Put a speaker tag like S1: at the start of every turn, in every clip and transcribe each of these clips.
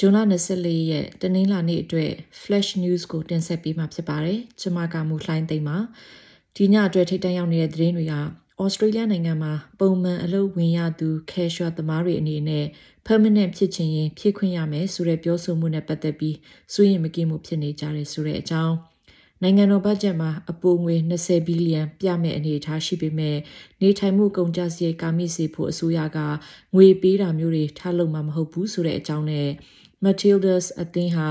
S1: ဇွန်လ24ရက်တနင်္လာနေ့အတွက် Flash News ကိုတင်ဆက်ပေးမှာဖြစ်ပါတယ်။ကျွန်မကမူလှိုင်းသိမ့်ပါဒီညအတွက်ထိတ်တန့်ရောက်နေတဲ့သတင်းတွေကဩစတြေးလျနိုင်ငံမှာပုံမှန်အလုပ်ဝင်ရသူ casual သမားတွေအနေနဲ့ permanent ဖြစ်ချင်ရင်ဖြစ်ခွင့်ရမယ်ဆိုတဲ့ပြောဆိုမှုနဲ့ပတ်သက်ပြီးစိုးရိမ်မကင်းမှုဖြစ်နေကြတယ်ဆိုတဲ့အကြောင်းနိုင်ငံတော်ဘတ်ဂျက်မှာအပိုငွေ20ဘီလီယံပြမဲ့အနေအထားရှိပေမဲ့နေထိုင်မှုကုန်ကျစရိတ်ကာမိစေဖို့အစိုးရကငွေပေးတာမျိုးတွေထားလို့မှမဟုတ်ဘူးဆိုတဲ့အကြောင်းနဲ့ Matildas အသင်းဟာ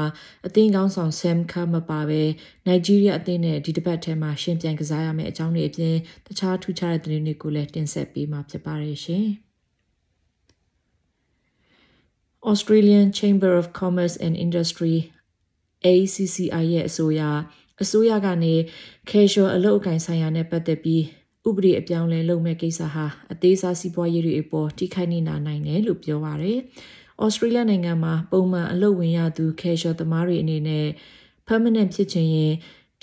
S1: အသင်းကောင်းဆောင် Sam Kerr မပါဘဲနိုင်ဂျီးရီးယားအသင်းနဲ့ဒီတစ်ပတ်ထဲမှာရှင်ပြိုင်ကစားရမယ့်အကြောင်းတွေအပြင်တခြားထူးခြားတဲ့သတင်းတွေကိုလည်းတင်ဆက်ပေးမှာဖြစ်ပါတယ်ရှင်။ Australian Chamber of Commerce and Industry ACCI ရဲ့အဆိုအရအစိုးရကနေ casual အလုပ်အကင်ဆိုင်ရာနဲ့ပတ်သက်ပြီးဥပဒေအပြောင်းလဲလုပ်မဲ့ကိစ္စဟာအသေးစားစီးပွားရေးတွေအပေါ်ထိခိုက်နေတာနိုင်တယ်လို့ပြောပါရယ်။ ဩစတြေးလျနိုင်ငံမှာပုံမှန်အလုပ်ဝင်ရသူ casual သမားတွေအနေနဲ့ permanent ဖြစ်ချင်ရင်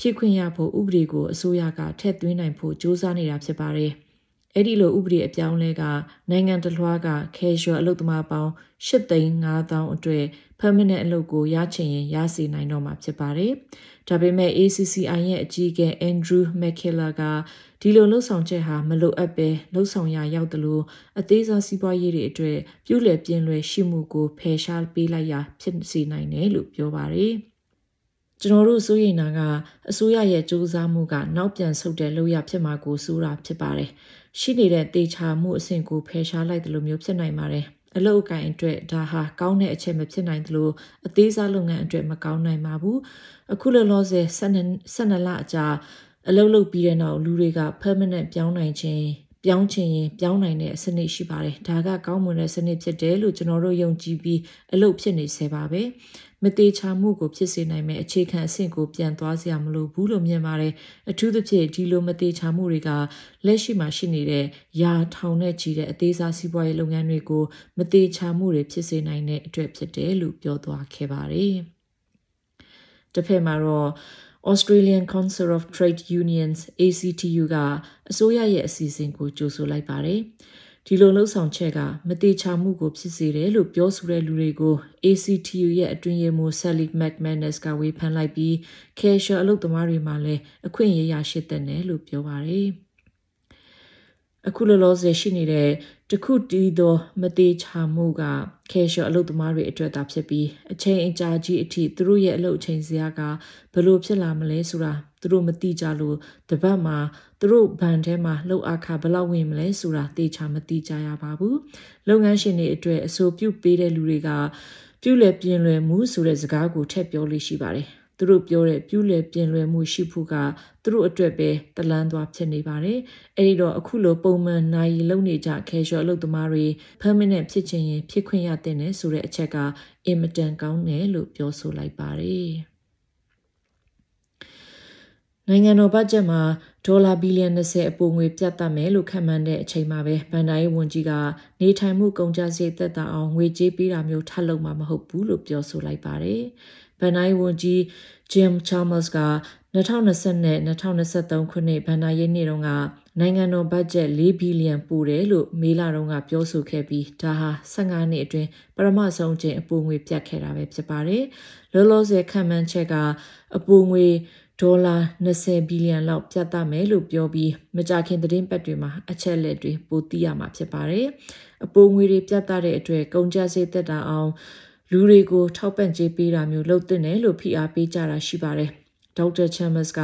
S1: ဖြစ်ခွင့်ရဖို့ဥပဒေကိုအစိုးရကထည့်သွင်းနိုင်ဖို့စ조사နေတာဖြစ်ပါတယ်။ အဲ့ဒီလိုဥပဒေအပြောင်းလဲကနိုင်ငံတလွှားက casual အလုပ်သမားပေါင်း၈သိန်း5000အတွက် permanent အလုပ်ကိုရချင်ရင်ရစေနိုင်တော့မှာဖြစ်ပါတယ်။ဒါပေမဲ့ ACCI ရဲ့အကြီးအကဲ Andrew McKellar ကဒီလိုလှုပ်ဆောင်ချက်ဟာမလိုအပ်ပဲလှုပ်ဆောင်ရရောက်တယ်လို့အသေးစားစီးပွားရေးတွေအတွက်ပြုလည်ပြင်းလွယ်ရှိမှုကိုဖယ်ရှားပေးလိုက်ရဖြစ်စေနိုင်တယ်လို့ပြောပါတယ်။ ကျွန်တော်တို့စိုးရိမ်တာကအစိုးရရဲ့စ조사မှုကနောက်ပြန်ဆုတ်တဲ့လုပ်ရဖြစ်မှာကိုစိုးတာဖြစ်ပါတယ်။ရှိနေတဲ့တေချာမှုအဆင့်ကိုဖယ်ရှားလိုက်တယ်လို့မျိုးဖြစ်နိုင်ပါတယ်။အလုပ်အကင်အတွက်ဒါဟာကောင်းတဲ့အချက်မဖြစ်နိုင်သလိုအသေးစားလုပ်ငန်းအတွက်မကောင်းနိုင်ပါဘူး။အခုလောလောဆယ်12လအကြာအလုပ်လုပ်ပြီးတဲ့နောက်လူတွေက permanent ပြောင်းနိုင်ခြင်းပြောင်းချင်ရင်ပြောင်းနိုင်တဲ့စနစ်ရှိပါတယ်ဒါကကောင်းမွန်တဲ့စနစ်ဖြစ်တယ်လို့ကျွန်တော်တို့ယုံကြည်ပြီးအလုပ်ဖြစ်နေစေပါပဲ မသေးချာမှုကိုဖြစ်စေနိုင်မဲ့အခြေခံအဆင့်ကိုပြန်သွားစရာမလိုဘူးလို့မြင်ပါတယ်အထူးသဖြင့်ဒီလိုမသေးချာမှုတွေကလက်ရှိမှာရှိနေတဲ့ယာထောင်နဲ့ချီတဲ့အသေးစားစီးပွားရေးလုပ်ငန်းတွေကိုမသေးချာမှုတွေဖြစ်စေနိုင်တဲ့အတွက်ဖြစ်တယ်လို့ပြောသွားခဲ့ပါတယ်တစ်ဖက်မှာတော့ Australian Council of Trade Unions ACTU ကအစိုးရရဲ့အစီအစဉ်ကိုကြိုဆိုလိုက်ပါတယ်။ ဒီလိုလှုပ်ဆောင်ချက်ကမတိချမှုကိုဖြစ်စေတယ်လို့ပြောဆိုတဲ့လူတွေကို ACTU ရဲ့အတွင်းရေးမှူး Sally McManus ကဝေဖန်လိုက်ပြီး casual အလုပ်သမားတွေမှာလည်းအခွင့်အရေးရရှိတဲ့နယ်လို့ပြောပါတယ်။အခုလောလောဆယ်ရှိနေတဲ့ တခုတီးသောမသေးချာမှုကခဲရှော့အလုပ်သမားတွေအတွက်သာဖြစ်ပြီးအချိန်အကြာကြီးအထိသူတို့ရဲ့အလုပ်အချိန်စရာကဘယ်လိုဖြစ်လာမလဲဆိုတာသူတို့မသိကြလို့တပတ်မှာသူတို့ဘဏ်ထဲမှာလှုပ်အခါဘယ်လောက်ဝင်မလဲဆိုတာသိချာမသိကြရပါဘူးလုပ်ငန်းရှင်တွေအတွက်အဆိုပြုပေးတဲ့လူတွေကပြုလဲပြင်းလွယ်မှုဆိုတဲ့စကားကိုထည့်ပြောလို့ရှိပါတယ် သူတို့ပြောတဲ့ပြုလေပြင်လွယ်မှုရှိဖို့ကသူတို့အတွက်ပဲတလန်းသွားဖြစ်နေပါတယ်။အဲဒီတော့အခုလိုပုံမှန်နိုင်လုံနေကြ casual အလုပ်သမားတွေ permanent ဖြစ်ချင်ရင်ဖြစ်ခွင့်ရတဲ့နဲ့ဆိုတဲ့အချက်က အင်မတန်ကောင်းတယ်လို့ပြောဆိုလိုက်ပါတယ်။ နိုင်ငံတော်ဘတ်ဂျက်မှာဒေါ်လာဘီလီယံ20အပိုငွေပြတ်တက်မယ်လို့ခန့်မှန်းတဲ့အချိန်မှာပဲဗန်ဒိုင်းဝန်ကြီးကနေထိုင်မှုကုန်ကျစရိတ်သက်သာအောင်ငွေကြေးပေးတာမျိုးထပ်လုပ်မှာမဟုတ်ဘူးလို့ပြောဆိုလိုက်ပါတယ်။ဗန်နိုင်ဝန်ကြီး Jim Chalmers က2020နဲ့2023ခုနှစ်ဗန်နာရေးနှစ်တုန်းကနိုင်ငံတော်ဘတ်ဂျက်4ဘီလီယံပိုတယ်လို့မေလတုန်းကပြောဆိုခဲ့ပြီးဒါဟာ15နှစ်အတွင်းပထမဆုံးချိန်အပိုငွေပြတ်ခဲ့တာပဲဖြစ်ပါတယ်။လောလောဆယ်ခံမှန်းချက်ကအပိုငွေဒေါ်လာ20ဘီလီယံလောက်ပြတ်သားမယ်လို့ပြောပြီးမကြခင်သတင်းပတ်တွေမှာအချက်လက်တွေပိုသိရမှာဖြစ်ပါတယ်။အပိုငွေတွေပြတ်သားတဲ့အတွက်ကုန်ကျစရိတ်သက်သာအောင်လူတွေကိုထောက်ပံ့ကြေးပေးတာမျိုးလုပ်တဲ့နယ်လို့ဖိအားပေးကြတာရှိပါတယ်။ဒေါက်တာချမ်မတ်စ်က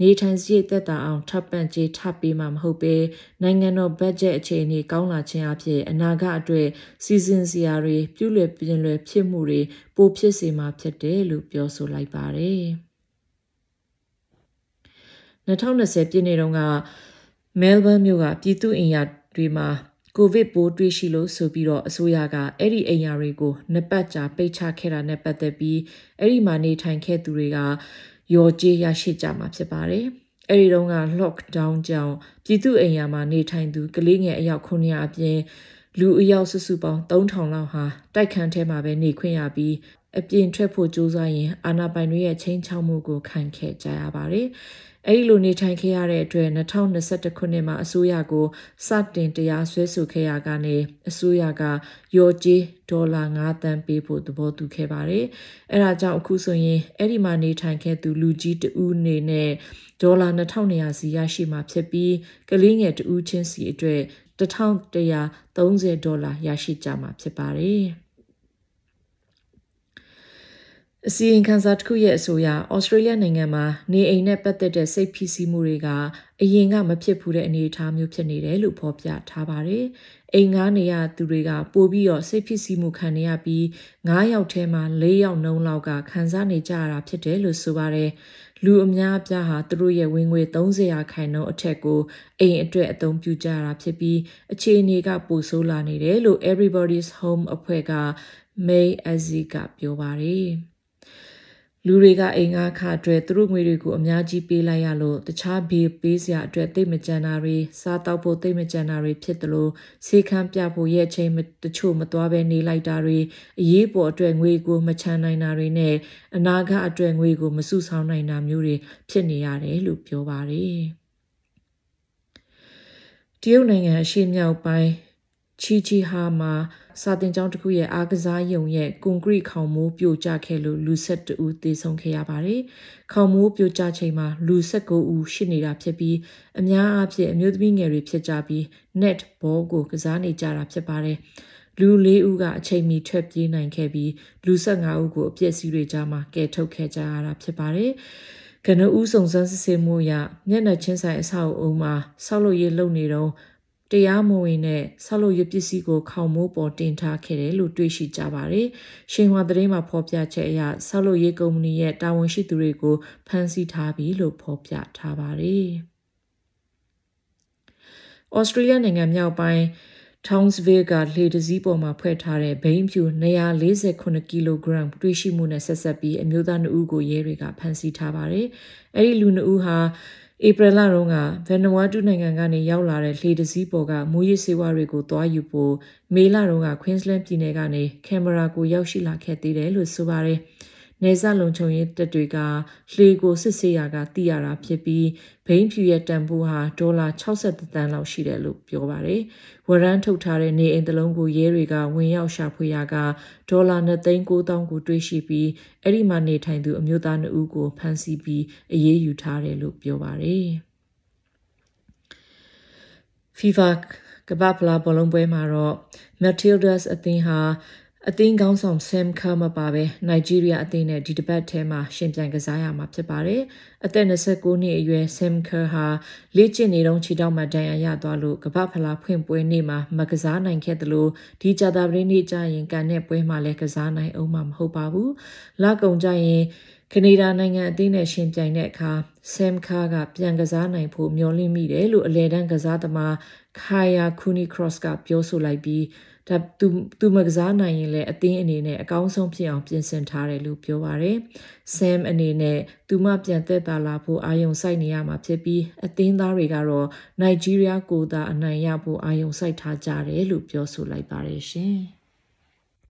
S1: နေထိုင်စရိတ်သက်သာအောင်ထောက်ပံ့ကြေးထပ်ပေးမှာမဟုတ်ပဲနိုင်ငံတော်ဘတ်ဂျက်အခြေအနေကောင်းလာခြင်းအဖြစ်အနာဂတ်အတွက်စီစဉ်စရာတွေပြုလွယ်ပြင်လွယ်ဖြစ်မှုတွေပိုဖြစ်စေမှာဖြစ်တယ်လို့ပြောဆိုလိုက်ပါတယ်။ 2020ပြည့်နှစ်တုန်းကမဲလ်ဘန်မြို့ကပြည်သူ့အင်ယာတွေမှာကိုဗစ်ပိုးတွေ့ရှိလို့ဆိုပြီးတော့အစိုးရကအဲ့ဒီအိမ်ယာတွေကိုနှစ်ပတ်ကြာပိတ်ချခဲ့တာနဲ့ပတ်သက်ပြီးအဲ့ဒီမှာနေထိုင်ခဲ့သူတွေကရော်ကြေးရရှိကြမှာဖြစ်ပါတယ်။အဲ့ဒီတုန်းက lockdown ကြောင့်ပြည်သူအိမ်ယာမှာနေထိုင်သူကလေးငယ်အယောက်900အပြင်လူအယောက်စုစုပေါင်း3000လောက်ဟာတိုက်ခန်းထဲမှာပဲနေခွင့်ရပြီး အပြင်ထွက်ဖို့ကြိုးစားရင်အာဏာပိုင်တွေရဲ့ချင်းချောက်မှုကိုခံခဲ့ကြရပါတယ်။အဲဒီလိုနေထိုင်ခဲ့ရတဲ့အတွက်2021ခုနှစ်မှာအစိုးရကိုစတင်တရားစွဲဆိုခဲ့ရကနေအစိုးရကရော်ကြီးဒေါ်လာ9တန်းပေးဖို့သဘောတူခဲ့ပါတယ်။အဲဒါကြောင့်အခုဆိုရင်အဲ့ဒီမှာနေထိုင်ခဲ့သူလူကြီးတဦးနေနဲ့ဒေါ်လာ2200စီရရှိမှာဖြစ်ပြီးကလေးငယ်တဦးချင်းစီအတွက်1130ဒေါ်လာရရှိကြမှာဖြစ်ပါတယ်။ အစီရင်ခံစာတစ်ခုရဲ့အဆိုအရဩစတြေးလျနိုင်ငံမှာနေအိမ်နဲ့ပတ်သက်တဲ့စိတ်ဖိစီးမှုတွေကအရင်ကမဖြစ်ဘူးတဲ့အနေအထားမျိုးဖြစ်နေတယ်လို့ဖော်ပြထားပါတယ်။အိမ်ငားနေရသူတွေကပို့ပြီးတော့စိတ်ဖိစီးမှုခံနေရပြီး9ယောက်ထဲမှာ4ယောက်နှုံးလောက်ကခံစားနေကြရတာဖြစ်တယ်လို့ဆိုပါတယ်။လူအများအပြားဟာသူတို့ရဲ့ဝင်ငွေ30ရာခိုင်နှုန်းအထက်ကိုအိမ်အတွက်အသုံးပြုကြရတာဖြစ်ပြီးအခြေအနေကပိုဆိုးလာနေတယ်လို့ Everybody's Home အဖွဲ့က May Azzi ကပြောပါတယ်။ လူတွေကအိမ်ငါခအတွက် သူတို့ငွေတွေကိုအများကြီးပေးလိုက်ရလို့တခြားဘေးပေးစရာအတွက်တိတ်မကြံတာတွေစားတောက်ဖို့တိတ်မကြံတာတွေဖြစ်တယ်လို့စေခန်းပြဖို့ရဲ့အချိန်တချို့မသွားဘဲနေလိုက်တာတွေအရေးပေါ်အတွက်ငွေကိုမချမ်းနိုင်တာတွေနဲ့အနာဂတ်အတွက်ငွေကိုမစုဆောင်းနိုင်တာမျိုးတွေဖြစ်နေရတယ်လို့ပြောပါတယ်တရုတ်နိုင်ငံအရှေ့မြောက်ပိုင်းချီချီဟာမှာ စာတင်ကျောင်းတစ်ခုရဲ့အားကစားယုံရဲ့ကွန်ကရစ်ခေါင်မိုးပြိုကျခဲ့လို့လူဆက်တူသေဆုံးခဲ့ရပါတယ်။ခေါင်မိုးပြိုကျချိန်မှာလူ19ဦးရှိနေတာဖြစ်ပြီးအများအားဖြင့်အမျိုးသမီးငယ်တွေဖြစ်ကြပြီး net ball ကိုကစားနေကြတာဖြစ်ပါတယ်။လူ၄ဦးကအချိန်မီထွက်ပြေးနိုင်ခဲ့ပြီးလူ15ဦးကိုအပြည့်စီတွေကြားမှာကယ်ထုတ်ခဲ့ကြရတာဖြစ်ပါတယ်။ကနဦးစုံစမ်းစစ်ဆေးမှုရမျက်နှာချင်းဆိုင်အဆောက်အအုံမှာဆောက်လုပ်ရေးလုပ်နေတော့ တရားမဝင်တဲ့ဆောက်လုပ်ရေးပစ္စည်းကိုခေါင်မိုးပေါ်တင်ထားခဲ့တယ်လို့တွေ့ရှိကြပါတယ်။ရှင်ဟွာသတင်းမှာဖော်ပြချက်အရဆောက်လုပ်ရေးကုမ္ပဏီရဲ့တာဝန်ရှိသူတွေကိုဖမ်းဆီးထားပြီလို့ဖော်ပြထားပါတယ်။ဩစတြေးလျနိုင်ငံမြောက်ပိုင်း Townsville ကလေတစည်းပေါ်မှာဖွဲ့ထားတဲ့ဘိန်းဖြူ248ကီလိုဂရမ်တွေ့ရှိမှုနဲ့ဆက်ဆက်ပြီးအမျိုးသား2ဦးကိုရဲတွေကဖမ်းဆီးထားပါတယ်။အဲဒီလူ2ဦးဟာ ဧပြီလတုန်းကဗန်နဝါတူနိုင်ငံကနေရောက်လာတဲ့လှေတစည်းပေါ်ကမူရစ်ဆေးဝါးတွေကိုသွားယူဖို့မေလတုန်းက Queensland ပြည်နယ်ကနေကင်မရာကိုရောက်ရှိလာခဲ့သေးတယ်လို့ဆိုပါတယ်။ နေဆက်လုံခြုံရေးတပ်တွေကလှေကိုစစ်ဆေးရာကသိရတာဖြစ်ပြီးဘိန်းဖြူရဲ့တန်ဖိုးဟာဒေါ်လာ63တန်းလောက်ရှိတယ်လို့ပြောပါတယ်။ဝရမ်းထုတ်ထားတဲ့နေအိမ်တလုံးကိုရဲတွေကဝင်ရောက်ရှာဖွေရာကဒေါ်လာ2,900ကိုတွေ့ရှိပြီးအဲ့ဒီမှာနေထိုင်သူအမျိုးသား2ဦးကိုဖမ်းဆီးပြီးအရေးယူထားတယ်လို့ပြောပါတယ်။ FIFA ကမ္ဘာဖလားဘောလုံးပွဲမှာတော့ Matildas အသင်းဟာ အသင်းကောင်းဆောင် Sam Kerr မပါဘဲနိုင်ဂျီးရီးယားအသင်းနဲ့ဒီတပတ်ထဲမှာရှင်ပြိုင်ကစားရမှာဖြစ်ပါတယ်။အသက်29နှစ်အရွယ် Sam Kerr ဟာလေ့ကျင့်နေတုန်းခြေထောက်မှာဒဏ်ရာရသွားလို့ကမ္ဘာဖလားဖွင့်ပွဲနေ့မှာမကစားနိုင်ခဲ့သလိုဒီကြာသပတေးနေ့ကျရင်ကန်တဲ့ပွဲမှာလည်းကစားနိုင်အောင်မှာမဟုတ်ပါဘူး။လကုံကျရင် ကနေဒါနိုင်ငံအသင်းနဲ့ရှင်ပြိုင်တဲ့အခါ Sam Kerr ကပြန်ကစားနိုင်ဖို့မျှော်လင့်မိတယ်လို့အလဲတန်းကစားသမား Kaya Cooney Cross ကပြောဆိုလိုက်ပြီးဒါသူသူမကစားနိုင်ရင်လည်းအသင်းအနေနဲ့အကောင်းဆုံးဖြစ်အောင်ပြင်ဆင်ထားတယ်လို့ပြောပါရယ်။ Sam အနေနဲ့သူမပြန်သက်သာလာဖို့အာရုံစိုက်နေရမှာဖြစ်ပြီးအသင်းသားတွေကတော့နိုင်ဂျီးရီးယားကိုသာအနိုင်ရဖို့အာရုံစိုက်ထားကြတယ်လို့ပြောဆိုလိုက်ပါတယ်ရှင်။